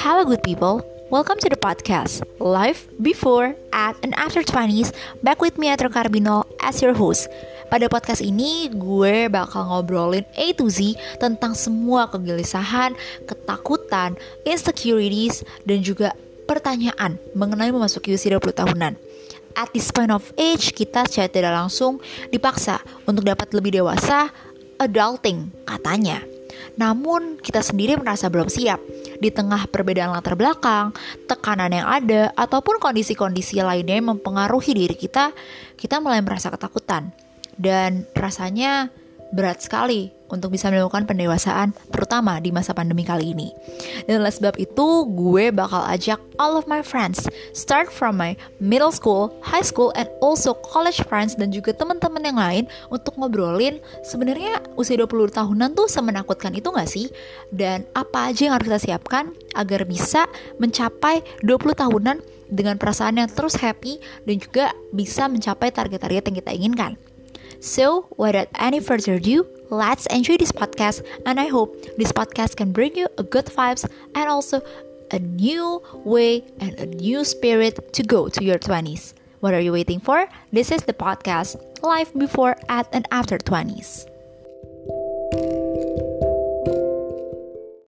Hello, good people. Welcome to the podcast Life Before, At, and After 20s. Back with me, Atro Carbino, as your host. Pada podcast ini, gue bakal ngobrolin A to Z tentang semua kegelisahan, ketakutan, insecurities, dan juga pertanyaan mengenai memasuki usia 20 tahunan. At this point of age, kita secara tidak langsung dipaksa untuk dapat lebih dewasa, adulting katanya. Namun, kita sendiri merasa belum siap di tengah perbedaan latar belakang, tekanan yang ada, ataupun kondisi-kondisi lainnya yang mempengaruhi diri kita, kita mulai merasa ketakutan. Dan rasanya berat sekali untuk bisa melakukan pendewasaan, terutama di masa pandemi kali ini. Dan oleh sebab itu, gue bakal ajak all of my friends, start from my middle school, high school, and also college friends, dan juga teman-teman yang lain untuk ngobrolin sebenarnya usia 20 tahunan tuh semenakutkan itu gak sih? Dan apa aja yang harus kita siapkan agar bisa mencapai 20 tahunan dengan perasaan yang terus happy dan juga bisa mencapai target-target yang kita inginkan. So, without any further ado, let's enjoy this podcast and I hope this podcast can bring you a good vibes and also a new way and a new spirit to go to your 20s. What are you waiting for? This is the podcast Life Before, At, and After 20s.